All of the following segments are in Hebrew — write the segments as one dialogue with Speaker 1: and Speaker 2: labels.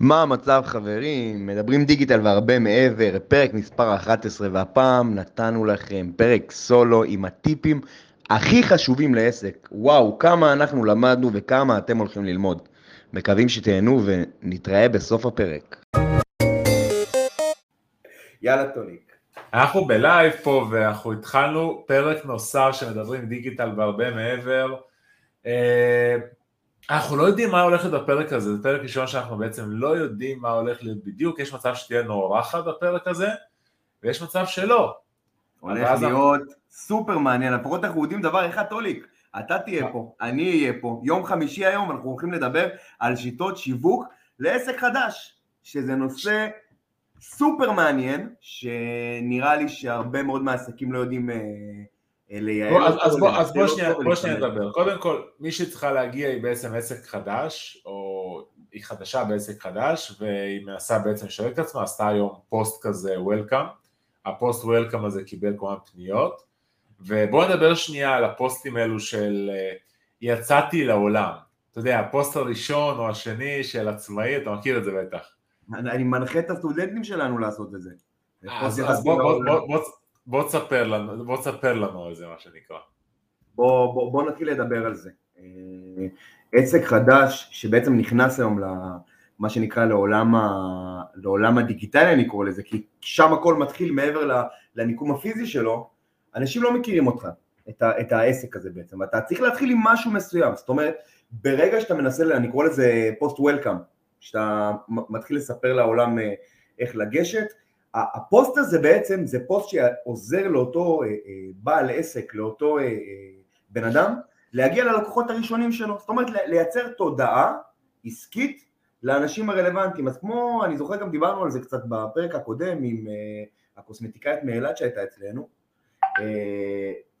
Speaker 1: מה המצב חברים? מדברים דיגיטל והרבה מעבר, פרק מספר 11 והפעם נתנו לכם פרק סולו עם הטיפים הכי חשובים לעסק. וואו, כמה אנחנו למדנו וכמה אתם הולכים ללמוד. מקווים שתהנו ונתראה בסוף הפרק.
Speaker 2: יאללה טולי.
Speaker 3: אנחנו ב live פה ואנחנו התחלנו פרק נוסף של מדברים דיגיטל והרבה מעבר. אנחנו לא יודעים מה הולך להיות בפרק הזה, זה פרק ראשון שאנחנו בעצם לא יודעים מה הולך להיות בדיוק, יש מצב שתהיה נורחת בפרק הזה, ויש מצב שלא.
Speaker 2: הולך להיות סופר מעניין, לפחות אנחנו יודעים דבר אחד טוליק, אתה תהיה פה, אני אהיה פה, יום חמישי היום אנחנו הולכים לדבר על שיטות שיווק לעסק חדש, שזה נושא סופר מעניין, שנראה לי שהרבה מאוד מהעסקים לא יודעים אה, לייעל
Speaker 3: אותו. אז בוא, אז בוא שנייה, בוא שנייה נדבר. קודם כל, מי שצריכה להגיע היא בעצם עסק חדש, או היא חדשה בעסק חדש, והיא מנסה בעצם לשווק את עצמה, עשתה היום פוסט כזה welcome. הפוסט welcome הזה קיבל כמובן פניות, ובואו נדבר שנייה על הפוסטים האלו של אה, יצאתי לעולם. אתה יודע, הפוסט הראשון או השני של עצמאי, אתה מכיר את זה בטח.
Speaker 2: אני מנחה את הסטודנטים שלנו לעשות את זה.
Speaker 3: אז, אז בוא, בוא, בוא, בוא, בוא תספר לנו, בוא תספר לנו על זה מה שנקרא.
Speaker 2: בוא, בוא, בוא נתחיל לדבר על זה. אה, עסק חדש שבעצם נכנס היום למה שנקרא לעולם, ה, לעולם הדיגיטלי אני קורא לזה, כי שם הכל מתחיל מעבר לניקום הפיזי שלו, אנשים לא מכירים אותך, את, ה, את העסק הזה בעצם, אתה צריך להתחיל עם משהו מסוים, זאת אומרת, ברגע שאתה מנסה, אני קורא לזה פוסט וולקאם, שאתה מתחיל לספר לעולם אה, איך לגשת, הפוסט הזה בעצם זה פוסט שעוזר לאותו אה, אה, בעל עסק, לאותו אה, בן אדם, להגיע ללקוחות הראשונים שלו, זאת אומרת לייצר תודעה עסקית לאנשים הרלוונטיים, אז כמו, אני זוכר גם דיברנו על זה קצת בפרק הקודם עם הקוסמטיקאית מאילת שהייתה אצלנו,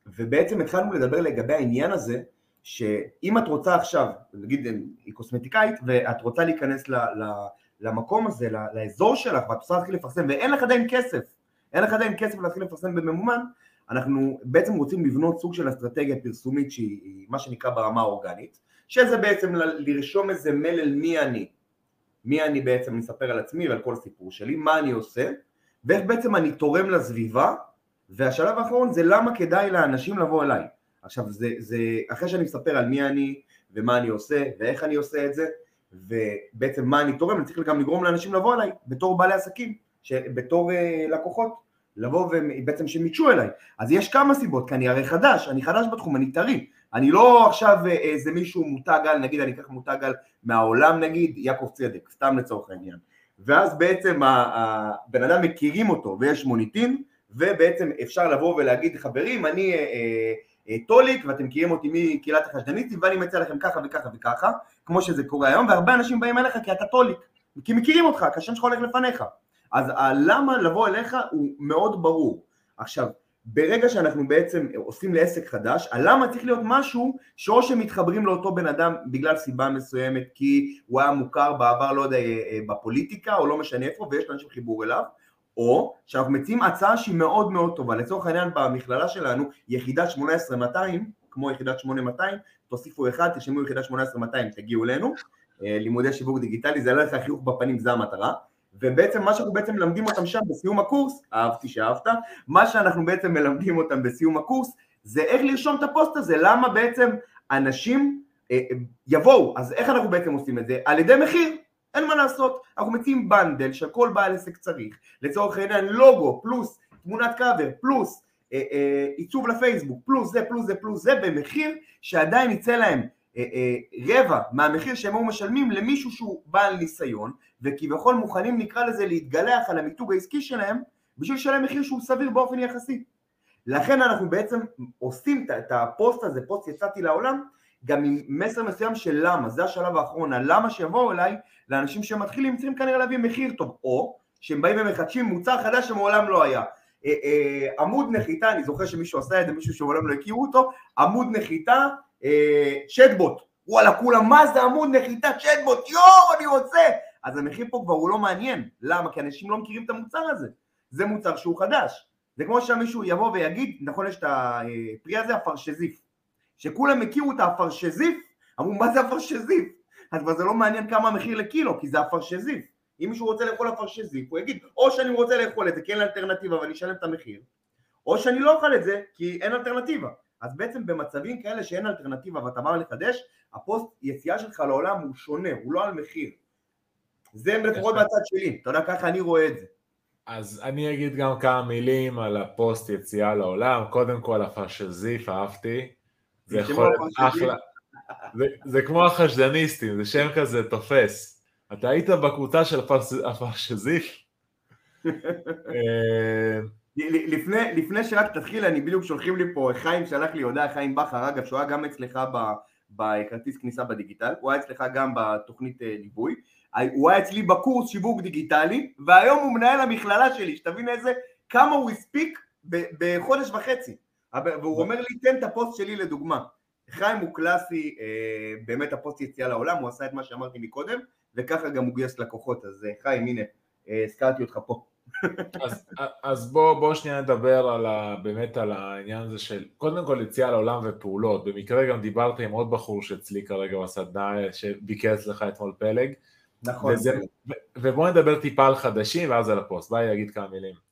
Speaker 2: ובעצם התחלנו לדבר לגבי העניין הזה, שאם את רוצה עכשיו, נגיד היא קוסמטיקאית ואת רוצה להיכנס ל... למקום הזה, לאזור שלך, ואת רוצה להתחיל לפרסם, ואין לך עדיין כסף, אין לך עדיין כסף להתחיל לפרסם בממומן, אנחנו בעצם רוצים לבנות סוג של אסטרטגיה פרסומית שהיא מה שנקרא ברמה האורגנית, שזה בעצם לרשום איזה מלל מי אני, מי אני בעצם, אספר על עצמי ועל כל הסיפור שלי, מה אני עושה, ואיך בעצם אני תורם לסביבה, והשלב האחרון זה למה כדאי לאנשים לבוא אליי. עכשיו זה, זה אחרי שאני מספר על מי אני ומה אני עושה ואיך אני עושה את זה, ובעצם מה אני תורם, אני צריך גם לגרום לאנשים לבוא אליי בתור בעלי עסקים, בתור uh, לקוחות, לבוא ובעצם שהם ייצ'ו אליי. אז יש כמה סיבות, כי אני הרי חדש, אני חדש בתחום, אני טרי. אני לא עכשיו אה, איזה מישהו מותג על, נגיד אני אקח מותג על מהעולם נגיד, יעקב צדק, סתם לצורך העניין. ואז בעצם הבן אדם מכירים אותו ויש מוניטין, ובעצם אפשר לבוא ולהגיד חברים, אני אה, אה, אה, טוליק ואתם מכירים אותי מקהילת החשדניסטים ואני מציע לכם ככה וככה וככה כמו שזה קורה היום והרבה אנשים באים אליך כי אתה טוליק כי מכירים אותך כי השם שלך הולך לפניך. אז הלמה לבוא אליך הוא מאוד ברור. עכשיו ברגע שאנחנו בעצם עושים לעסק חדש, הלמה צריך להיות משהו שאו שמתחברים לאותו בן אדם בגלל סיבה מסוימת כי הוא היה מוכר בעבר, לא יודע, אה, אה, בפוליטיקה או לא משנה איפה ויש לאנשים חיבור אליו, או שאנחנו מציעים הצעה שהיא מאוד מאוד טובה, לצורך העניין במכללה שלנו יחידת 18200, כמו יחידת 8200, תוסיפו אחד, תשמעו יחידת 18200, תגיעו אלינו, אה, לימודי שיווק דיגיטלי, זה לא לך חיוך בפנים, זה המטרה, ובעצם מה שאנחנו בעצם מלמדים אותם שם בסיום הקורס, אהבתי שאהבת, מה שאנחנו בעצם מלמדים אותם בסיום הקורס, זה איך לרשום את הפוסט הזה, למה בעצם אנשים אה, אה, יבואו, אז איך אנחנו בעצם עושים את זה? על ידי מחיר, אין מה לעשות, אנחנו מציעים bundle שכל בעל עסק צריך, לצורך העניין לוגו פלוס תמונת קאבר פלוס אה, אה, עיצוב לפייסבוק פלוס זה פלוס זה פלוס זה במחיר שעדיין יצא להם אה, אה, רבע מהמחיר שהם היו משלמים למישהו שהוא בעל ניסיון וכביכול מוכנים נקרא לזה להתגלח על המיתוג העסקי שלהם בשביל לשלם מחיר שהוא סביר באופן יחסי. לכן אנחנו בעצם עושים את הפוסט הזה, פוסט יצאתי לעולם גם עם מסר מסוים של למה, זה השלב האחרון, הלמה שיבואו אליי לאנשים שמתחילים צריכים כנראה להביא מחיר טוב, או שהם באים ומחדשים מוצר חדש שמעולם לא היה. אה, אה, עמוד נחיתה, אני זוכר שמישהו עשה את זה, מישהו שמעולם לא הכירו אותו, עמוד נחיתה, אה, צ'טבוט, וואלה כולם, מה זה עמוד נחיתה צ'טבוט, יואו אני רוצה! אז המחיר פה כבר הוא לא מעניין, למה? כי אנשים לא מכירים את המוצר הזה, זה מוצר שהוא חדש, זה כמו שמישהו יבוא ויגיד, נכון יש את הפרי הזה, הפרשזיף, שכולם הכירו את האפרשזיף, אמרו מה זה אפרשזיף? אז כבר זה לא מעניין כמה המחיר לקילו, כי זה אפרשזיף. אם מישהו רוצה לאכול אפרשזיף, הוא יגיד, או שאני רוצה לאכול את זה כי אין אלטרנטיבה ואני אשלם את המחיר, או שאני לא אוכל את זה כי אין אלטרנטיבה. אז בעצם במצבים כאלה שאין אלטרנטיבה ואתה בא לחדש, הפוסט יציאה שלך לעולם הוא שונה, הוא לא על מחיר. זה לפחות בצד שלי, אתה יודע, ככה אני רואה את זה.
Speaker 3: אז אני אגיד גם כמה מילים על הפוסט יציאה לעולם, קודם כל האפרשזיף, אהבתי, זה יכול להיות אחלה, זה, זה כמו החשדניסטים, זה שם כזה תופס. אתה היית בקבוצה של הפרשזיף?
Speaker 2: אה, לפני, לפני שרק תתחיל, אני בדיוק שולחים לי פה, חיים שלח לי הודעה, חיים בכר, אגב, שהוא היה גם אצלך בכרטיס כניסה בדיגיטל, הוא היה אצלך גם בתוכנית אה, ליווי, הוא היה אצלי בקורס שיווק דיגיטלי, והיום הוא מנהל המכללה שלי, שתבין איזה, כמה הוא הספיק בחודש וחצי. והוא אומר לי, תן את הפוסט שלי לדוגמה. חיים הוא קלאסי, אה, באמת הפוסט יציאה לעולם, הוא עשה את מה שאמרתי מקודם, וככה גם הוא גייס לקוחות, אז אה, חיים, הנה, הזכרתי אותך פה.
Speaker 3: אז, אז בוא, בוא שנייה נדבר על ה, באמת על העניין הזה של קודם כל יציאה לעולם ופעולות, במקרה גם דיברתי עם עוד בחור שאצלי כרגע בסדנה שביקר אצלך אתמול פלג,
Speaker 2: נכון, וזה,
Speaker 3: ו, ובוא נדבר טיפה על חדשים ואז על הפוסט, בא לי להגיד כמה מילים.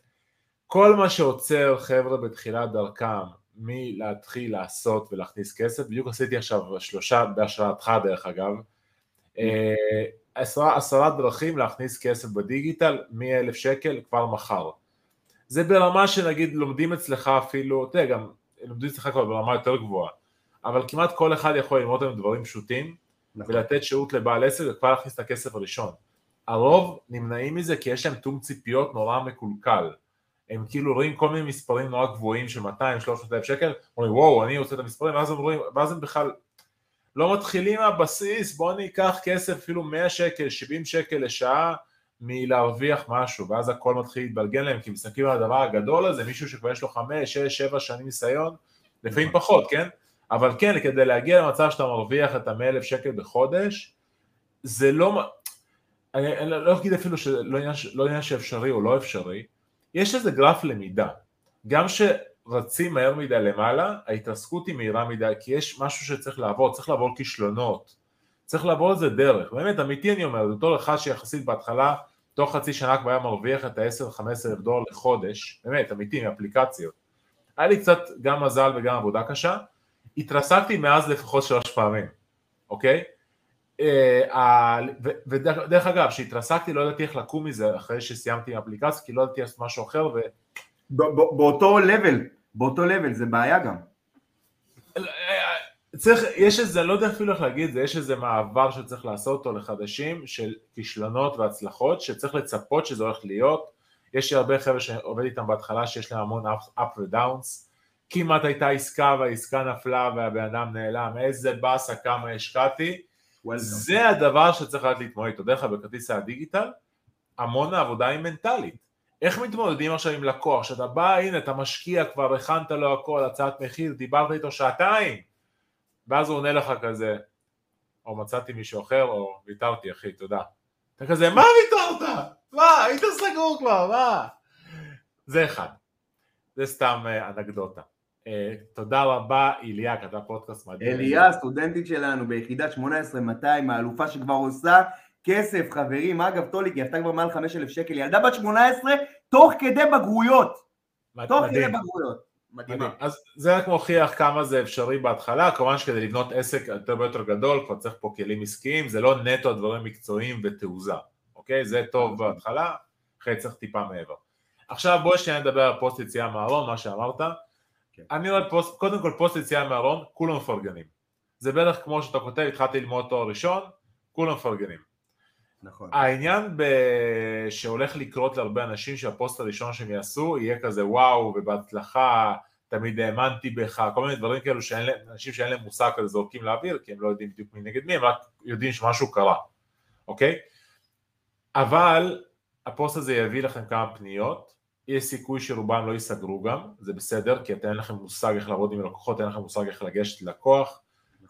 Speaker 3: כל מה שעוצר חבר'ה בתחילת דרכם מלהתחיל לעשות ולהכניס כסף, בדיוק עשיתי עכשיו שלושה בהשראתך דרך אגב, אה, עשרה, עשרה דרכים להכניס כסף בדיגיטל מ-1,000 שקל כבר מחר. זה ברמה שנגיד לומדים אצלך אפילו, אתה יודע, גם לומדים אצלך כבר ברמה יותר גבוהה, אבל כמעט כל אחד יכול ללמוד היום דברים פשוטים נכון. ולתת שירות לבעל עסק וכבר להכניס את הכסף הראשון. הרוב נמנעים מזה כי יש להם תום ציפיות נורא מקולקל. הם כאילו רואים כל מיני מספרים נורא גבוהים של 200-300 אלף שקל, אומרים וואו אני רוצה את המספרים, ואז הם רואים, ואז הם בכלל לא מתחילים מהבסיס, בואו ניקח כסף אפילו 100 שקל, 70 שקל לשעה מלהרוויח משהו, ואז הכל מתחיל להתבלגן להם, כי מסתכלים על הדבר הגדול הזה, מישהו שכבר יש לו 5, 6, 7 שנים ניסיון, לפעמים נכון. פחות, כן? אבל כן, כדי להגיע למצב שאתה מרוויח את ה-100,000 שקל בחודש, זה לא, אני, אני לא אגיד אפילו שזה לא עניין, לא שאפשרי או לא אפשרי, יש איזה גרף למידה, גם ש... רצים מהר מדי למעלה, ההתרסקות היא מהירה מדי, כי יש משהו שצריך לעבור, צריך לעבור כישלונות, צריך לעבור איזה דרך, באמת אמיתי אני אומר, בתור אחד שיחסית בהתחלה, תוך חצי שנה כבר היה מרוויח את ה-10-15 אלף דולר לחודש, באמת, אמיתי, מאפליקציות. היה לי קצת גם מזל וגם עבודה קשה, התרסקתי מאז לפחות שלוש פעמים, אוקיי? אה, ודרך אגב, כשהתרסקתי לא ידעתי איך לקום מזה אחרי שסיימתי עם אפליקציה, כי לא ידעתי לעשות משהו אחר, ו...
Speaker 2: באותו לבל, באותו לבל, זה בעיה גם.
Speaker 3: צריך, יש איזה, לא יודע אפילו איך להגיד זה, יש איזה מעבר שצריך לעשות אותו לחדשים של כישלונות והצלחות, שצריך לצפות שזה הולך להיות. יש לי הרבה חבר'ה שעובד איתם בהתחלה שיש להם המון up ודאונס. כמעט הייתה עסקה והעסקה נפלה והבן אדם נעלם, איזה באסה כמה השקעתי. זה הדבר שצריך לדעת להתמודד איתו. דרך אגב בכרטיס הדיגיטל, המון העבודה היא מנטלית. איך מתמודדים עכשיו עם לקוח, שאתה בא, הנה, אתה משקיע כבר, הכנת לו הכל, הצעת מחיר, דיברת איתו שעתיים, ואז הוא עונה לך כזה, או מצאתי מישהו אחר, או ויתרתי אחי, תודה. אתה כזה, מה ויתרת? מה, היית סגור כבר, מה? זה אחד. זה סתם אה, אנקדוטה. תודה רבה, איליה, כתב פודקאסט מדהים.
Speaker 2: אליה, סטודנטית שלנו ביחידת 18200, האלופה שכבר עושה כסף, חברים. אגב, טוליק, היא עשתה כבר מעל 5,000 שקל. ילדה בת 18, תוך כדי בגרויות. תוך כדי בגרויות. מדהימה.
Speaker 3: אז זה רק מוכיח כמה זה אפשרי בהתחלה, כמובן שכדי לבנות עסק יותר ויותר גדול, כבר צריך פה כלים עסקיים, זה לא נטו דברים מקצועיים ותעוזה, אוקיי? זה טוב בהתחלה, אחרי צריך טיפה מעבר. עכשיו בואי שנייה נדבר על פוסט יציאה מהארון, מה שאמרת. כן. אני רואה פוסט, קודם כל פוסט יציאה מהארון, כולם מפרגנים. זה בערך כמו שאתה כותב, התחלתי ללמוד תואר ראשון, כולם מפרגנים. נכון. העניין ב... שהולך לקרות להרבה אנשים שהפוסט הראשון שהם יעשו יהיה כזה וואו ובהצלחה תמיד האמנתי בך, כל מיני דברים כאלו שאנשים שאין להם מושג כזה זורקים לאוויר כי הם לא יודעים בדיוק מי נגד מי, הם רק יודעים שמשהו קרה, אוקיי? אבל הפוסט הזה יביא לכם כמה פניות, יש סיכוי שרובם לא ייסגרו גם, זה בסדר, כי אתם אין לכם מושג איך לעבוד עם לקוחות, אין לכם מושג איך לגשת ללקוח,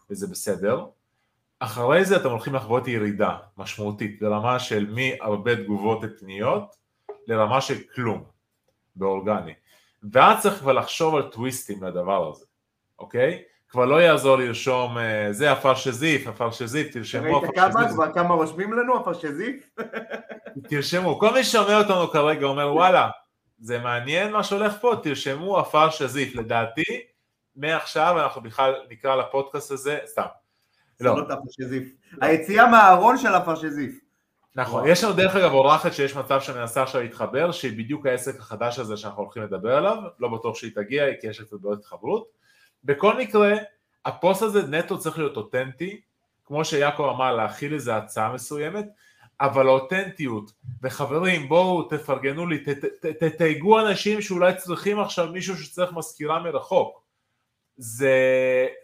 Speaker 3: וזה בסדר. אחרי זה אתם הולכים לחוות ירידה משמעותית ברמה של מהרבה תגובות ופניות לרמה של כלום באורגני ואז צריך כבר לחשוב על טוויסטים לדבר הזה, אוקיי? כבר לא יעזור לרשום, אה, זה עפר שזיף, עפר שזיף, תרשמו
Speaker 2: עפר שזיף. ראית כמה, כמה רושמים לנו עפר שזיף?
Speaker 3: תרשמו, כל מי ששומע אותנו כרגע אומר וואלה, זה מעניין מה שהולך פה, תרשמו עפר שזיף, לדעתי, מעכשיו אנחנו בכלל נקרא לפודקאסט הזה, סתם.
Speaker 2: לא. היציאה מהארון של עפר שזיף.
Speaker 3: נכון, יש לנו דרך אגב אורחת שיש מצב שמנסה עכשיו להתחבר, שהיא בדיוק העסק החדש הזה שאנחנו הולכים לדבר עליו, לא בטוח שהיא תגיע, כי יש קצת בעיות התחברות. בכל מקרה, הפוסט הזה נטו צריך להיות אותנטי, כמו שיעקב אמר, להכיל איזה הצעה מסוימת, אבל האותנטיות, וחברים בואו תפרגנו לי, תתייגו אנשים שאולי צריכים עכשיו מישהו שצריך מזכירה מרחוק. זה,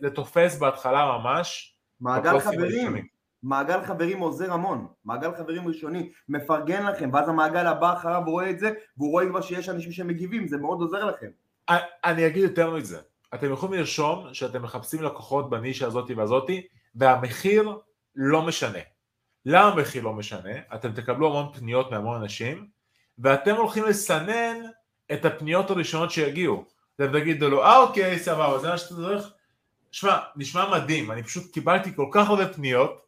Speaker 3: זה תופס בהתחלה ממש.
Speaker 2: מעגל חברים. מעגל חברים עוזר המון, מעגל חברים ראשוני, מפרגן לכם, ואז המעגל הבא אחריו רואה את זה, והוא רואה כבר שיש אנשים שמגיבים, זה מאוד עוזר לכם.
Speaker 3: אני אגיד יותר מזה, אתם יכולים לרשום שאתם מחפשים לקוחות בנישה הזאתי והזאתי, והמחיר לא משנה. למה המחיר לא משנה? אתם תקבלו המון פניות מהמון אנשים, ואתם הולכים לסנן את הפניות הראשונות שיגיעו. אתם תגידו לו, אה אוקיי, סבבה, זה מה שאתה צריך? שמע, נשמע מדהים, אני פשוט קיבלתי כל כך הרבה פניות,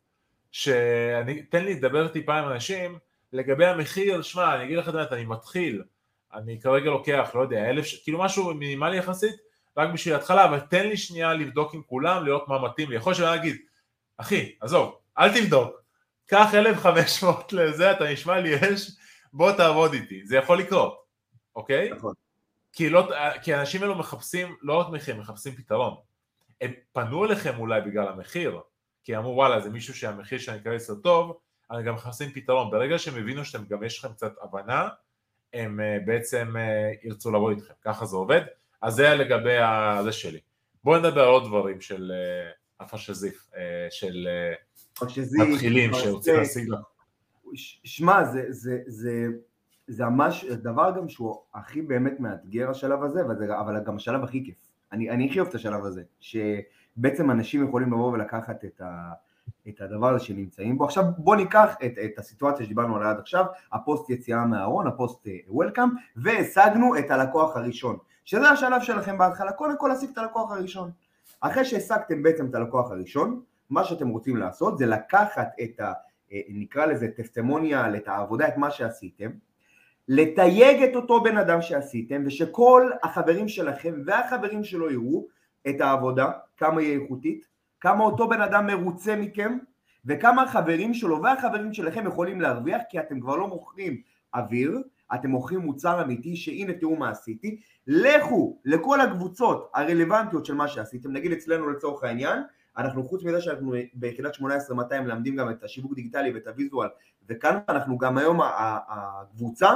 Speaker 3: שאני, תן לי לדבר טיפה עם אנשים לגבי המחיר, שמע, אני אגיד לך את האמת, אני מתחיל, אני כרגע לוקח, לא יודע, אלף, כאילו משהו מינימלי יחסית, רק בשביל התחלה, אבל תן לי שנייה לבדוק עם כולם, לראות מה מתאים לי. יכול להיות שאני אגיד, אחי, עזוב, אל תבדוק, קח 1,500 לזה, אתה נשמע לי אש, בוא תעבוד איתי, זה יכול לקרות, אוקיי? נכון. כי, לא, כי האנשים האלו מחפשים לא רק מחיר, מחפשים פתרון. הם פנו אליכם אולי בגלל המחיר, כי אמרו וואלה זה מישהו שהמחיר שאני אקבל אצלו טוב, אני גם מחפשים פתרון. ברגע שהם הבינו שאתם גם יש לכם קצת הבנה, הם uh, בעצם uh, ירצו לבוא איתכם, ככה זה עובד. אז זה לגבי זה שלי. בואו נדבר על עוד דברים של uh, הפשזיף, של uh, מתחילים שרוצים להשיג לך.
Speaker 2: שמע, זה, זה, זה, זה ממש דבר גם שהוא הכי באמת מאתגר השלב הזה, אבל גם השלב הכי כיף. אני, אני הכי אוהב את השלב הזה, שבעצם אנשים יכולים לבוא ולקחת את, ה, את הדבר הזה שנמצאים בו. עכשיו בוא ניקח את, את הסיטואציה שדיברנו עליה עד עכשיו, הפוסט יציאה מהארון, הפוסט welcome, והשגנו את הלקוח הראשון, שזה השלב שלכם בהתחלה, קודם כל להשיג את הלקוח הראשון. אחרי שהשגתם בעצם את הלקוח הראשון, מה שאתם רוצים לעשות זה לקחת את ה... אה, נקרא לזה testimonial, את העבודה, את מה שעשיתם, לתייג את אותו בן אדם שעשיתם ושכל החברים שלכם והחברים שלו יראו את העבודה, כמה היא איכותית, כמה אותו בן אדם מרוצה מכם וכמה החברים שלו והחברים שלכם יכולים להרוויח כי אתם כבר לא מוכרים אוויר, אתם מוכרים מוצר אמיתי שהנה תראו מה עשיתי, לכו לכל הקבוצות הרלוונטיות של מה שעשיתם, נגיד אצלנו לצורך העניין, אנחנו חוץ מזה שאנחנו ביחידת 18-200 מלמדים גם את השיווק דיגיטלי ואת הוויזואל וכאן אנחנו גם היום הקבוצה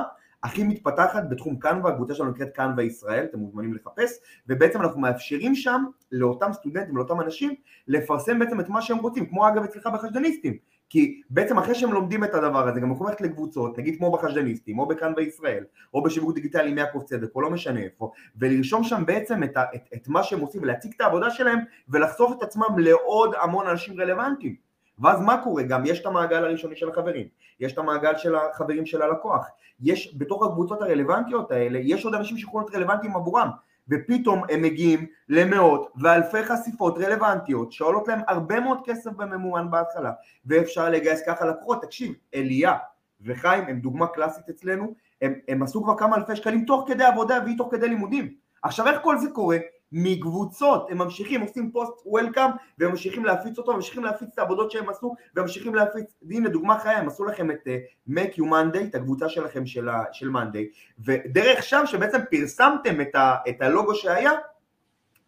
Speaker 2: הכי מתפתחת בתחום קנווה, הקבוצה שלנו נקראת קנווה ישראל, אתם מוזמנים לחפש, ובעצם אנחנו מאפשרים שם לאותם סטודנטים, לאותם אנשים, לפרסם בעצם את מה שהם רוצים, כמו אגב אצלך בחשדניסטים, כי בעצם אחרי שהם לומדים את הדבר הזה, גם יכולים ללכת לקבוצות, נגיד כמו בחשדניסטים, או בקנווה ישראל, או בשיווק דיגיטלי עם יעקב צדק, או לא משנה איפה, ולרשום שם בעצם את, את, את מה שהם עושים, ולהציג את העבודה שלהם, ולחשוף את עצמם לעוד המון אנשים רלוונטיים. ואז מה קורה? גם יש את המעגל הראשוני של החברים, יש את המעגל של החברים של הלקוח, יש בתוך הקבוצות הרלוונטיות האלה, יש עוד אנשים שיכולים להיות רלוונטיים עבורם, ופתאום הם מגיעים למאות ואלפי חשיפות רלוונטיות שעולות להם הרבה מאוד כסף בממומן בהתחלה, ואפשר לגייס ככה לקוחות. תקשיב, אליה וחיים הם דוגמה קלאסית אצלנו, הם, הם עשו כבר כמה אלפי שקלים תוך כדי עבודה והיא תוך כדי לימודים. עכשיו איך כל זה קורה? מקבוצות, הם ממשיכים, עושים פוסט וולקאם והם ממשיכים להפיץ אותו, ממשיכים להפיץ את העבודות שהם עשו וממשיכים להפיץ, הנה דוגמה חיה, הם עשו לכם את uh, Make You Monday, את הקבוצה שלכם של, ה, של Monday, ודרך שם שבעצם פרסמתם את, ה, את הלוגו שהיה,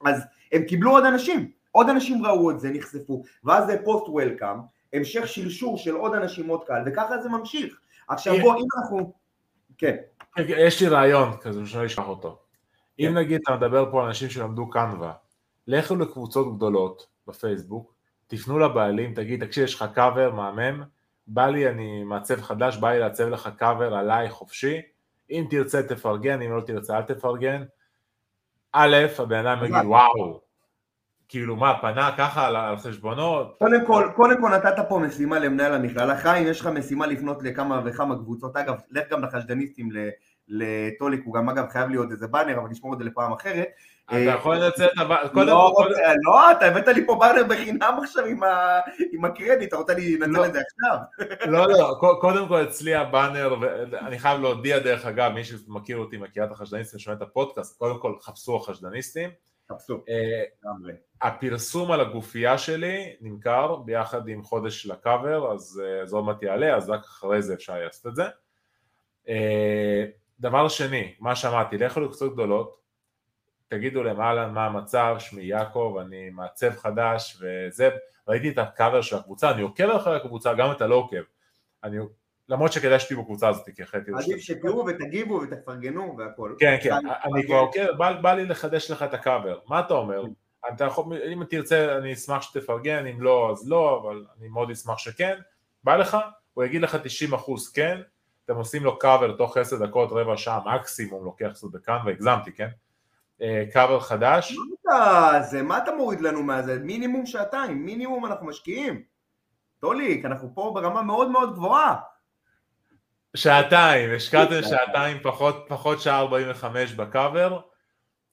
Speaker 2: אז הם קיבלו עוד אנשים, עוד אנשים ראו את זה, נחשפו, ואז זה פוסט וולקאם, המשך שלשור של עוד אנשים עוד קהל, וככה זה ממשיך. עכשיו בוא, אם אנחנו... כן.
Speaker 3: יש לי רעיון כזה, שאני אשלח אותו. אם כן. נגיד אתה מדבר פה על אנשים שלמדו קנווה, לכו לקבוצות גדולות בפייסבוק, תפנו לבעלים, תגיד, תקשיב, יש לך קאבר מהמם, בא לי, אני מעצב חדש, בא לי לעצב לך קאבר עליי חופשי, אם תרצה תפרגן, אם לא תרצה אל תפרגן. א', הבן אדם יגיד, וואו, כאילו מה, פנה ככה על, על חשבונות?
Speaker 2: קודם כל, קודם כל נתת פה משימה למנהל המכללה. חיים, יש לך משימה לפנות לכמה וכמה קבוצות. אגב, לך גם לחשדניסטים לטוליק, הוא גם אגב חייב להיות איזה באנר, אבל נשמור את זה לפעם אחרת.
Speaker 3: אתה יכול לנצל את הבאנר,
Speaker 2: כל... לא, אתה הבאת לי פה באנר בחינם עכשיו עם הקרדיט, אתה רוצה לנצל לא. את זה עכשיו?
Speaker 3: לא, לא, קודם כל אצלי הבאנר, ואני חייב להודיע דרך אגב, מי שמכיר אותי, מכירה את החשדניסטים, שומע את הפודקאסט, קודם כל חפשו החשדניסטים.
Speaker 2: חפשו,
Speaker 3: לגמרי. הפרסום על הגופייה שלי נמכר ביחד עם חודש לקאבר, אז זה עוד מעט יעלה, אז רק אחרי זה אפשר לעשות את זה. דבר שני, מה שאמרתי, לכו לקבוצות גדולות, תגידו להם אהלן מה המצב, שמי יעקב, אני מעצב חדש וזה, ראיתי את הקאבר של הקבוצה, אני עוקב אחרי הקבוצה, גם אתה לא עוקב, אני, למרות שכדאי שתהיו בקבוצה הזאת, כי אחרת
Speaker 2: תראו עדיף שתראו ותגיבו ותפרגנו והכל.
Speaker 3: כן, כן, אני כבר עוקב, בא לי לחדש לך את הקאבר, מה אתה אומר? אתה יכול, אם תרצה אני אשמח שתפרגן, אם לא אז לא, אבל אני מאוד אשמח שכן, בא לך, הוא יגיד לך 90% כן, אתם עושים לו קאבר תוך 10 דקות, רבע שעה מקסימום, לוקח קצת בכאן, והגזמתי, כן? קאבר חדש.
Speaker 2: מה זה, מה אתה מוריד לנו מהזה? מינימום שעתיים, מינימום אנחנו משקיעים. טוליק, אנחנו פה ברמה מאוד מאוד גבוהה.
Speaker 3: שעתיים, השקעתם שעתיים פחות, פחות שעה 45 בקאבר.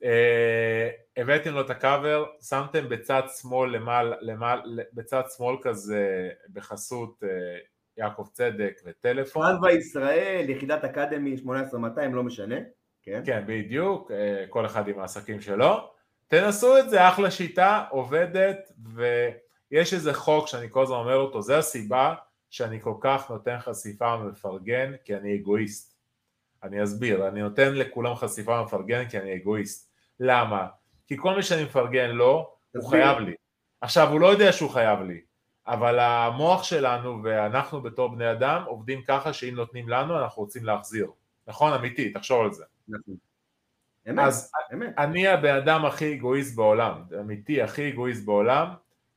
Speaker 3: אה, הבאתם לו את הקאבר, שמתם בצד שמאל למעלה, למעלה, בצד שמאל כזה בחסות אה, יעקב צדק וטלפון.
Speaker 2: פנווה ישראל, יחידת אקדמי 18200, לא משנה.
Speaker 3: כן? כן, בדיוק, אה, כל אחד עם העסקים שלו. תנסו את זה, אחלה שיטה, עובדת, ויש איזה חוק שאני כל הזמן אומר אותו, זה הסיבה שאני כל כך נותן חשיפה ומפרגן, כי אני אגואיסט. אני אסביר, אני נותן לכולם חשיפה ומפרגן כי אני אגואיסט. למה? כי כל מי שאני מפרגן לו, הוא חייב לי. עכשיו, הוא לא יודע שהוא חייב לי, אבל המוח שלנו ואנחנו בתור בני אדם עובדים ככה שאם נותנים לנו אנחנו רוצים להחזיר. נכון? אמיתי, תחשוב על זה. נכון. אמת, אז אמת. אני הבן אדם הכי אגואיסט בעולם, אמיתי הכי אגואיסט בעולם,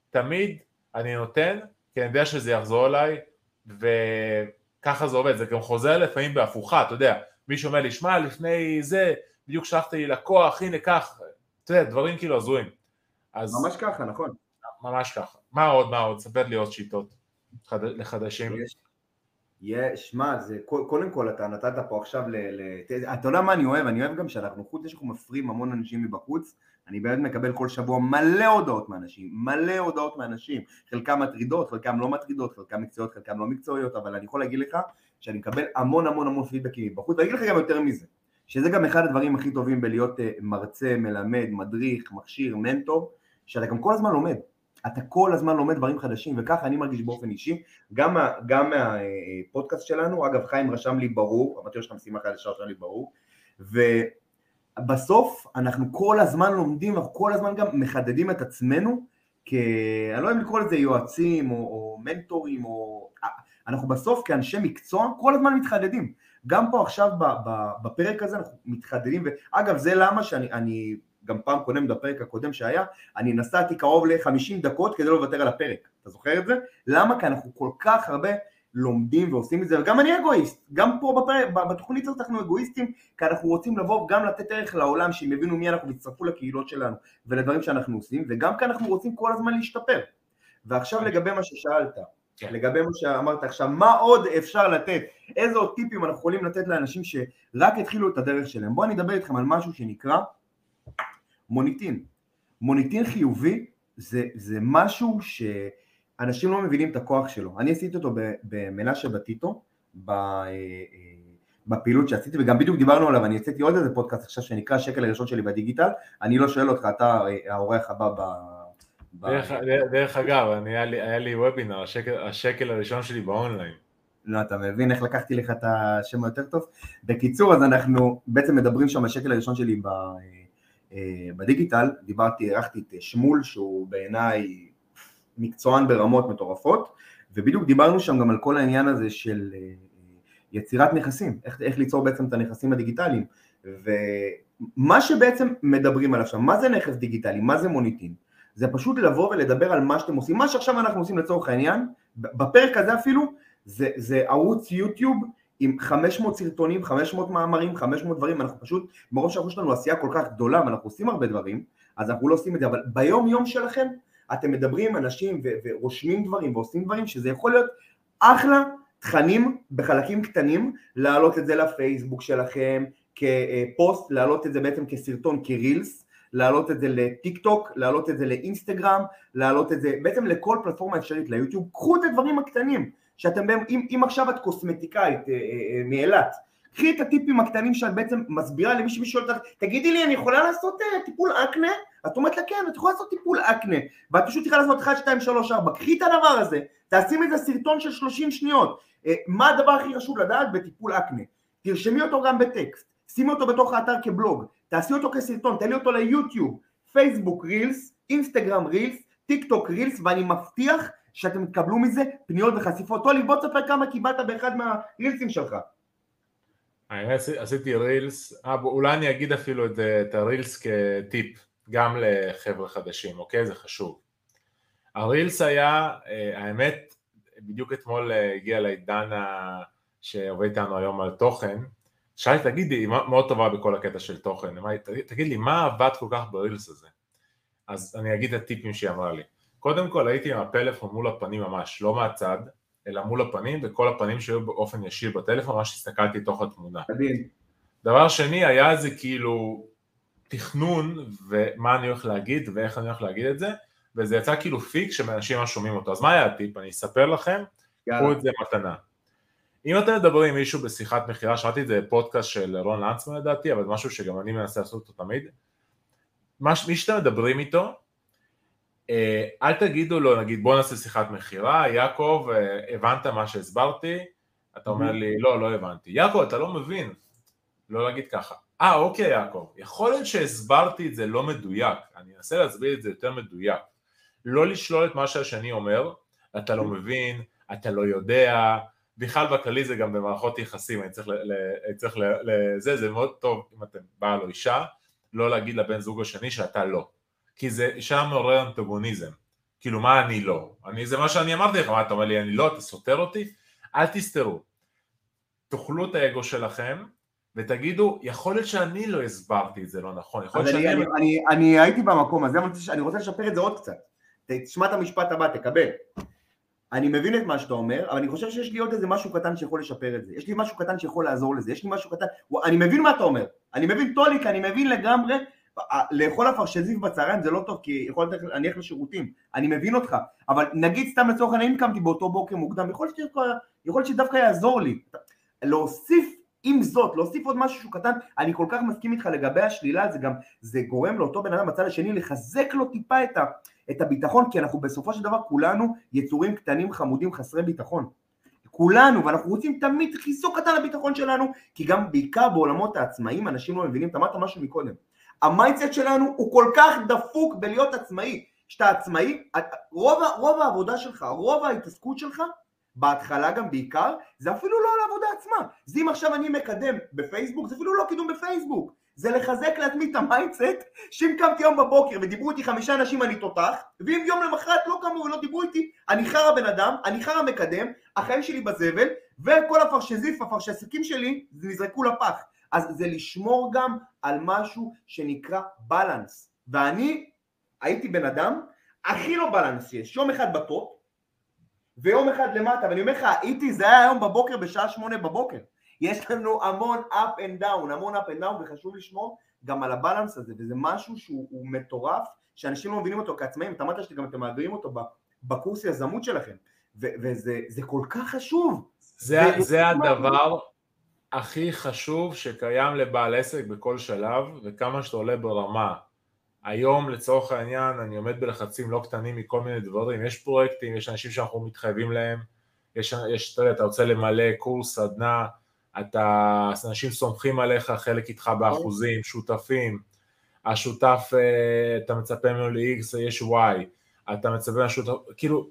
Speaker 3: תמיד אני נותן, כי אני יודע שזה יחזור אליי, וככה זה עובד, זה גם חוזר לפעמים בהפוכה, אתה יודע, מישהו אומר לי, שמע, לפני זה, בדיוק שלחת לי לקוח, הנה קח, אתה יודע, דברים כאילו הזויים.
Speaker 2: אז... ממש ככה, נכון.
Speaker 3: ממש ככה. מה עוד, מה עוד? ספר לי עוד שיטות חד... לחדשים. יש,
Speaker 2: שמע, זה קודם כל אתה נתת פה עכשיו ל... ל אתה יודע מה אני אוהב? אני אוהב גם שאנחנו, חוץ מזה שאנחנו מפרים המון אנשים מבחוץ, אני באמת מקבל כל שבוע מלא הודעות מאנשים, מלא הודעות מאנשים, חלקם מטרידות, חלקם לא מטרידות, חלקם מקצועיות, חלקם לא מקצועיות, אבל אני יכול להגיד לך שאני מקבל המון המון המון פידבקים מבחוץ, ואני אגיד לך גם יותר מזה, שזה גם אחד הדברים הכי טובים בלהיות אה, מרצה, מלמד, מדריך, מכשיר, מנטור, שאתה גם כל הזמן לומד, אתה כל הזמן לומד דברים חדשים, וככה אני מרגיש באופן אישי, גם, גם מהפודקאסט שלנו, אגב חיים רשם לי ברור, אמרתי לו שאתה משימה חדשה רשם לי ברור, ובסוף אנחנו כל הזמן לומדים, אנחנו כל הזמן גם מחדדים את עצמנו, כי אני לא אם לקרוא לזה יועצים או, או מנטורים, או... אנחנו בסוף כאנשי מקצוע כל הזמן מתחדדים, גם פה עכשיו בפרק הזה אנחנו מתחדדים, ואגב זה למה שאני גם פעם קודם בפרק הקודם שהיה, אני נסעתי קרוב ל-50 דקות כדי לא לוותר על הפרק, אתה זוכר את זה? למה? כי אנחנו כל כך הרבה לומדים ועושים את זה, וגם אני אגואיסט, גם פה בפרק, בתוכנית הזאת אנחנו אגואיסטים, כי אנחנו רוצים לבוא גם לתת ערך לעולם, שהם יבינו מי אנחנו ויצטרפו לקהילות שלנו ולדברים שאנחנו עושים, וגם כי אנחנו רוצים כל הזמן להשתפר. ועכשיו לגבי מה ששאלת, כן. לגבי מה שאמרת עכשיו, מה עוד אפשר לתת, איזה עוד טיפים אנחנו יכולים לתת לאנשים שרק התחילו את הדרך שלהם. בואו אני אדבר איתכם על משהו שנקרא מוניטין. מוניטין חיובי זה, זה משהו שאנשים לא מבינים את הכוח שלו. אני עשיתי אותו במנשה בטיטו, אה, אה, בפעילות שעשיתי, וגם בדיוק דיברנו עליו, אני עשיתי עוד איזה פודקאסט עכשיו שנקרא השקל הראשון שלי בדיגיטל, אני לא שואל אותך, אתה אה, האורח הבא ב...
Speaker 3: דרך, דרך אגב, אני, היה, לי, היה לי וובינר, השקל, השקל הראשון שלי באונליין.
Speaker 2: לא, אתה מבין איך לקחתי לך את השם היותר טוב? בקיצור, אז אנחנו בעצם מדברים שם, השקל הראשון שלי ב... אה, בדיגיטל, דיברתי, הערכתי את שמול שהוא בעיניי מקצוען ברמות מטורפות, ובדיוק דיברנו שם גם על כל העניין הזה של אה, יצירת נכסים, איך, איך ליצור בעצם את הנכסים הדיגיטליים, ומה שבעצם מדברים עליו שם, מה זה נכס דיגיטלי, מה זה מוניטין, זה פשוט לבוא ולדבר על מה שאתם עושים, מה שעכשיו אנחנו עושים לצורך העניין, בפרק הזה אפילו, זה, זה ערוץ יוטיוב עם 500 סרטונים, 500 מאמרים, 500 דברים, אנחנו פשוט, מרוב שאנחנו יש לנו עשייה כל כך גדולה ואנחנו עושים הרבה דברים, אז אנחנו לא עושים את זה, אבל ביום יום שלכם אתם מדברים עם אנשים ו- ורושמים דברים ועושים דברים שזה יכול להיות אחלה תכנים בחלקים קטנים, להעלות את זה לפייסבוק שלכם, כפוסט, להעלות את זה בעצם כסרטון, כרילס, להעלות את זה לטיק טוק, להעלות את זה לאינסטגרם, להעלות את זה בעצם לכל פלטפורמה אפשרית, ליוטיוב, קחו את הדברים הקטנים, שאתם, אם, אם עכשיו את קוסמטיקאית אה, אה, אה, מאילת, קחי את הטיפים הקטנים שאת בעצם מסבירה למי שמישהו שואל אותך, תגידי לי אני יכולה לעשות טיפול אקנה? את אומרת לה כן, את יכולה לעשות טיפול אקנה, ואת פשוט צריכה לעשות 1, 2, 3, 4, קחי את הדבר הזה, תעשי מזה סרטון של 30 שניות, מה הדבר הכי חשוב לדעת? בטיפול אקנה, תרשמי אותו גם בטקסט, שימי אותו בתוך האתר כבלוג, תעשי אותו כסרטון, תעלי אותו ליוטיוב, פייסבוק reels, אינסטגרם reels, טיק טוק reels, ואני מבטיח שאתם תקבלו מזה פניות וחשיפות. טולי, בוא תספר כמה קיבלת באחד מה reelsים שלך.
Speaker 3: אני עשיתי reels, אה, אולי אני אגיד אפילו את, את ה reels כטיפ, גם לחבר'ה חדשים, אוקיי? זה חשוב. הרילס היה, אה, האמת, בדיוק אתמול אה, הגיע לעידן שעובד איתנו היום על תוכן, שאלתי, תגידי, היא מאוד טובה בכל הקטע של תוכן, תגיד לי, מה עבד כל כך ברילס הזה? אז אני אגיד את הטיפים שהיא אמרה לי. קודם כל הייתי עם הפלאפון מול הפנים ממש, לא מהצד, אלא מול הפנים, וכל הפנים שהיו באופן ישיר בטלפון, ממש הסתכלתי תוך התמונה. מדהים. דבר שני, היה איזה כאילו תכנון, ומה אני הולך להגיד, ואיך אני הולך להגיד את זה, וזה יצא כאילו פיק שאנשים ממש שומעים אותו. אז מה היה הטיפ? אני אספר לכם, קחו את זה מתנה. אם אתם מדברים עם מישהו בשיחת מכירה, שמעתי את זה בפודקאסט של רון לנצמן לדעתי, אבל משהו שגם אני מנסה לעשות אותו תמיד, מי שאתם מדברים איתו, אל תגידו לו, נגיד בוא נעשה שיחת מכירה, יעקב, אה, הבנת מה שהסברתי? אתה אומר לי, לא, לא הבנתי. יעקב, אתה לא מבין. לא להגיד ככה. אה, אוקיי, יעקב, יכול להיות שהסברתי את זה לא מדויק, אני אנסה להסביר את זה יותר מדויק. לא לשלול את מה שהשני אומר, אתה לא מבין, אתה לא יודע, בכלל בכללי זה גם במערכות יחסים, אני צריך, ל, ל, צריך ל, לזה, זה מאוד טוב אם אתם בעל או אישה, לא להגיד לבן זוג השני שאתה לא. כי זה שם מעורר אנטגוניזם. כאילו מה אני לא? אני, זה מה שאני אמרתי לך, מה אתה אומר לי אני לא, אתה סותר אותי? אל תסתרו. תאכלו את האגו שלכם ותגידו, יכול להיות שאני לא הסברתי את זה לא נכון, יכול להיות שאני...
Speaker 2: אני, לא- אני, אני הייתי במקום הזה, אבל אני רוצה לשפר את זה עוד קצת. תשמע את המשפט הבא, תקבל. אני מבין את מה שאתה אומר, אבל אני חושב שיש לי עוד איזה משהו קטן שיכול לשפר את זה. יש לי משהו קטן שיכול לעזור לזה, יש לי משהו קטן... אני מבין מה אתה אומר. אני מבין טוליק, אני מבין לגמרי לאכול אפרשזיף בצהריים זה לא טוב כי יכול להיות להניח לשירותים, אני מבין אותך, אבל נגיד סתם לצורך העניין אם קמתי באותו בוקר מוקדם, יכול להיות שדווקא יעזור לי. להוסיף עם זאת, להוסיף עוד משהו שהוא קטן, אני כל כך מסכים איתך לגבי השלילה, זה גם, זה גורם לאותו בן אדם בצד השני לחזק לו טיפה את, ה, את הביטחון, כי אנחנו בסופו של דבר כולנו יצורים קטנים חמודים חסרי ביטחון. כולנו, ואנחנו רוצים תמיד חיזוק קטן לביטחון שלנו, כי גם בעיקר בעולמות העצמאים אנשים לא מבינים, אתה אמרת משהו מקודם, ה mindset שלנו הוא כל כך דפוק בלהיות עצמאי. כשאתה עצמאי, רוב, רוב העבודה שלך, רוב ההתעסקות שלך, בהתחלה גם בעיקר, זה אפילו לא על העבודה עצמה. זה אם עכשיו אני מקדם בפייסבוק, זה אפילו לא קידום בפייסבוק. זה לחזק לעצמי את ה mindset, שאם קמתי יום בבוקר ודיברו איתי חמישה אנשים אני תותח, ואם יום למחרת לא קמו ולא דיברו איתי, אני חרא בן אדם, אני חרא מקדם, החיים שלי בזבל, וכל הפרשזיף, הפרשסקים שלי, נזרקו לפח. אז זה לשמור גם על משהו שנקרא balance. ואני הייתי בן אדם הכי לא בלנס יש, יום אחד בטופ ויום אחד למטה, ואני אומר לך, הייתי, זה היה היום בבוקר בשעה שמונה בבוקר. יש לנו המון up and down, המון up and down, וחשוב לשמור גם על הבלנס הזה, וזה משהו שהוא מטורף, שאנשים לא מבינים אותו כעצמאים, אתה אמרת שגם אתם מעבירים אותו בקורס יזמות שלכם, וזה כל כך חשוב.
Speaker 3: זה, זה הדבר, הכי חשוב שקיים לבעל עסק בכל שלב וכמה שאתה עולה ברמה. היום לצורך העניין אני עומד בלחצים לא קטנים מכל מיני דברים, יש פרויקטים, יש אנשים שאנחנו מתחייבים להם, יש, יש אתה יודע, אתה רוצה למלא קורס, סדנה, אתה, אנשים סומכים עליך, חלק איתך באחוזים, שותפים, השותף, אה, אתה מצפה ממנו ל-X, יש Y, אתה מצפה מהשותף, כאילו,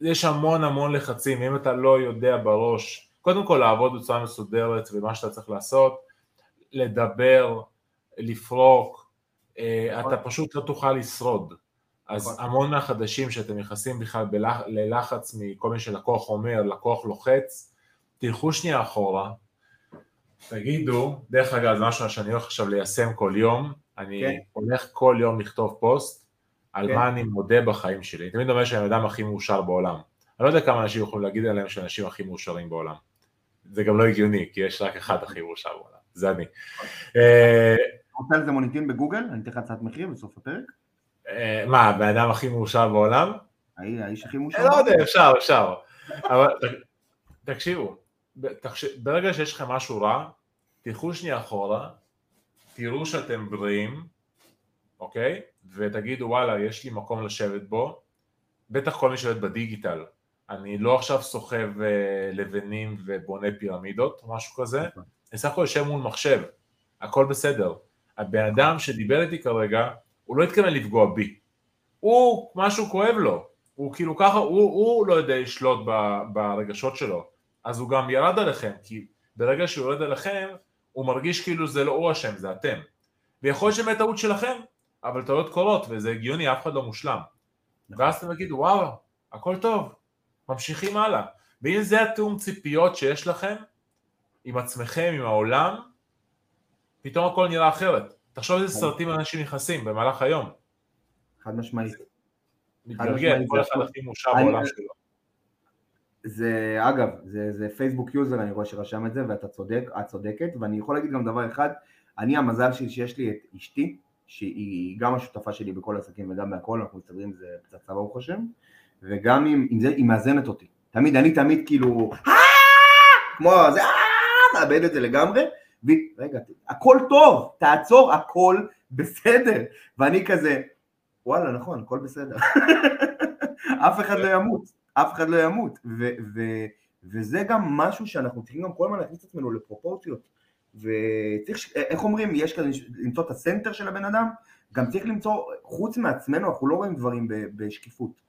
Speaker 3: יש המון המון לחצים, אם אתה לא יודע בראש קודם כל לעבוד בצורה מסודרת ומה שאתה צריך לעשות, לדבר, לפרוק, אה, אתה פשוט לא תוכל לשרוד. אז נכון. המון מהחדשים שאתם נכנסים בכלל בלח, ללחץ מכל מי שלקוח אומר, לקוח לוחץ, תלכו שנייה אחורה, תגידו, דרך אגב זה משהו שאני הולך עכשיו ליישם כל יום, אני כן. הולך כל יום לכתוב פוסט על כן. מה אני מודה בחיים שלי, תמיד אומר שאני האדם הכי מאושר בעולם, אני לא יודע כמה אנשים יכולים להגיד עליהם שאנשים הכי מאושרים בעולם, זה גם לא הגיוני, כי יש רק אחד הכי מאושר בעולם. זה אני.
Speaker 2: רוצה לזה מוניטין בגוגל? אני אתן לך הצעת מחיר בסוף הפרק?
Speaker 3: מה, הבן אדם הכי מאושר בעולם?
Speaker 2: האיש הכי מאושר?
Speaker 3: לא יודע, אפשר, אפשר. אבל תקשיבו, ברגע שיש לכם משהו רע, תלכו שנייה אחורה, תראו שאתם בריאים, אוקיי? ותגידו וואלה, יש לי מקום לשבת בו, בטח כל מי שולט בדיגיטל. אני לא עכשיו סוחב uh, לבנים ובונה פירמידות משהו כזה, נכון. אני סך הכל יושב מול מחשב, הכל בסדר. הבן אדם שדיבר איתי כרגע, הוא לא התכוון לפגוע בי. הוא, משהו כואב לו. הוא כאילו ככה, הוא, הוא לא יודע לשלוט ב, ברגשות שלו. אז הוא גם ירד עליכם, כי ברגע שהוא יורד עליכם, הוא מרגיש כאילו זה לא הוא אשם, זה אתם. ויכול להיות שבאמת טעות שלכם, אבל טעויות קורות, וזה הגיוני, אף אחד לא מושלם. נכון. ואז אתם תגידו, וואו, הכל טוב, ממשיכים הלאה. ואם זה התיאום ציפיות שיש לכם, עם עצמכם, עם העולם, פתאום הכל נראה אחרת. תחשוב איזה. סרטים אנשים נכנסים במהלך היום.
Speaker 2: חד משמעית.
Speaker 3: מתגלגל, כל אחד הכי מאושר בעולם שלו.
Speaker 2: זה, אגב, זה, זה פייסבוק יוזר, אני רואה שרשם את זה, ואתה צודק, את צודקת, ואני יכול להגיד גם דבר אחד, אני המזל שלי שיש לי את אשתי, שהיא גם השותפה שלי בכל העסקים וגם בהכל, אנחנו מסתדרים זה פצצה ברוך השם, וגם עם, עם זה, היא מאזנת אותי. תמיד, אני תמיד כאילו, אה! כמו זה, אה! מאבד את זה לגמרי, ורגע, הכל טוב, תעצור, הכל בסדר. ואני כזה, וואלה, נכון, הכל בסדר. אף אחד לא ימות, אף אחד לא ימות. ו- ו- וזה גם משהו שאנחנו צריכים גם כל הזמן להכניס את עצמנו לפרופורציות. וצריך, איך אומרים, יש כזה למצוא את הסנטר של הבן אדם, גם צריך למצוא, חוץ מעצמנו, אנחנו לא רואים דברים בשקיפות.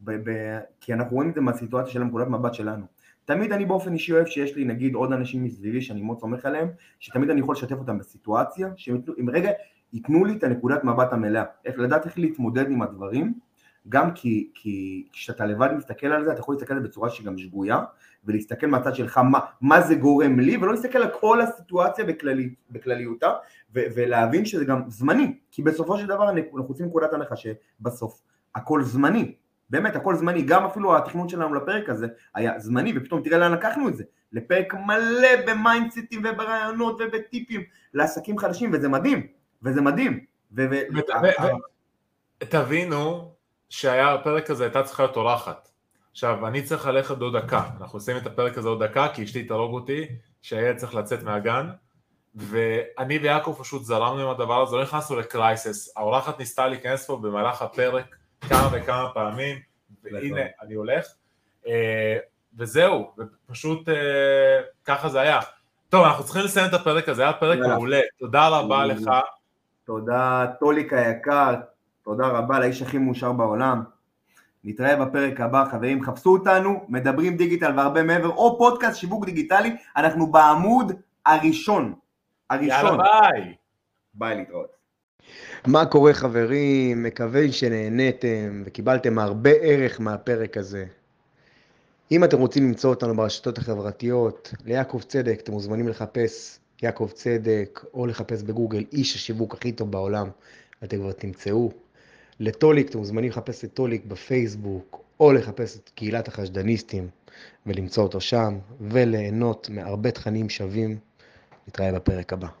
Speaker 2: ב- ב- כי אנחנו רואים את זה מהסיטואציה של נקודת מבט שלנו. תמיד אני באופן אישי אוהב שיש לי נגיד עוד אנשים מסביבי שאני מאוד סומך עליהם, שתמיד אני יכול לשתף אותם בסיטואציה, שהם רגע ייתנו לי את הנקודת מבט המלאה, איך לדעת איך להתמודד עם הדברים, גם כי, כי כשאתה לבד מסתכל על זה, אתה יכול להסתכל על זה בצורה שהיא גם שגויה, ולהסתכל מהצד שלך מה, מה זה גורם לי, ולא להסתכל על כל הסיטואציה בכללי, בכלליותה, ו, ולהבין שזה גם זמני, כי בסופו של דבר אנחנו רוצים נקודת הנחה שבסוף הכל זמני, באמת הכל זמני, גם אפילו התכנון שלנו לפרק הזה היה זמני, ופתאום תראה לאן לקחנו את זה, לפרק מלא במיינדסטים וברעיונות ובטיפים לעסקים חדשים, וזה מדהים, וזה מדהים.
Speaker 3: תבינו שהפרק הזה הייתה צריכה להיות אורחת. עכשיו, אני צריך ללכת עוד דקה, אנחנו עושים את הפרק הזה עוד דקה, כי אשתי תהרוג אותי, שהילד צריך לצאת מהגן, ואני ויעקב פשוט זרמנו עם הדבר הזה, לא נכנסנו לקרייסס, האורחת ניסתה להיכנס פה במהלך הפרק כמה וכמה פעמים, והנה, אני הולך, אה, וזהו, ופשוט אה, ככה זה היה. טוב, אנחנו צריכים לסיים את הפרק הזה, היה פרק מעולה, תודה רבה לך.
Speaker 2: תודה, טוליק היקר, תודה רבה לאיש הכי מאושר בעולם. נתראה בפרק הבא, חברים, חפשו אותנו, מדברים דיגיטל והרבה מעבר, או פודקאסט שיווק דיגיטלי, אנחנו בעמוד הראשון.
Speaker 3: הראשון. יאללה ביי.
Speaker 2: ביי להתראות.
Speaker 1: מה קורה חברים? מקווה שנהניתם וקיבלתם הרבה ערך מהפרק הזה. אם אתם רוצים למצוא אותנו ברשתות החברתיות, ליעקב צדק, אתם מוזמנים לחפש יעקב צדק, או לחפש בגוגל איש השיווק הכי טוב בעולם, אתם כבר תמצאו. לטוליק, אתם מוזמנים לחפש את טוליק בפייסבוק, או לחפש את קהילת החשדניסטים ולמצוא אותו שם, וליהנות מהרבה תכנים שווים. נתראה בפרק הבא.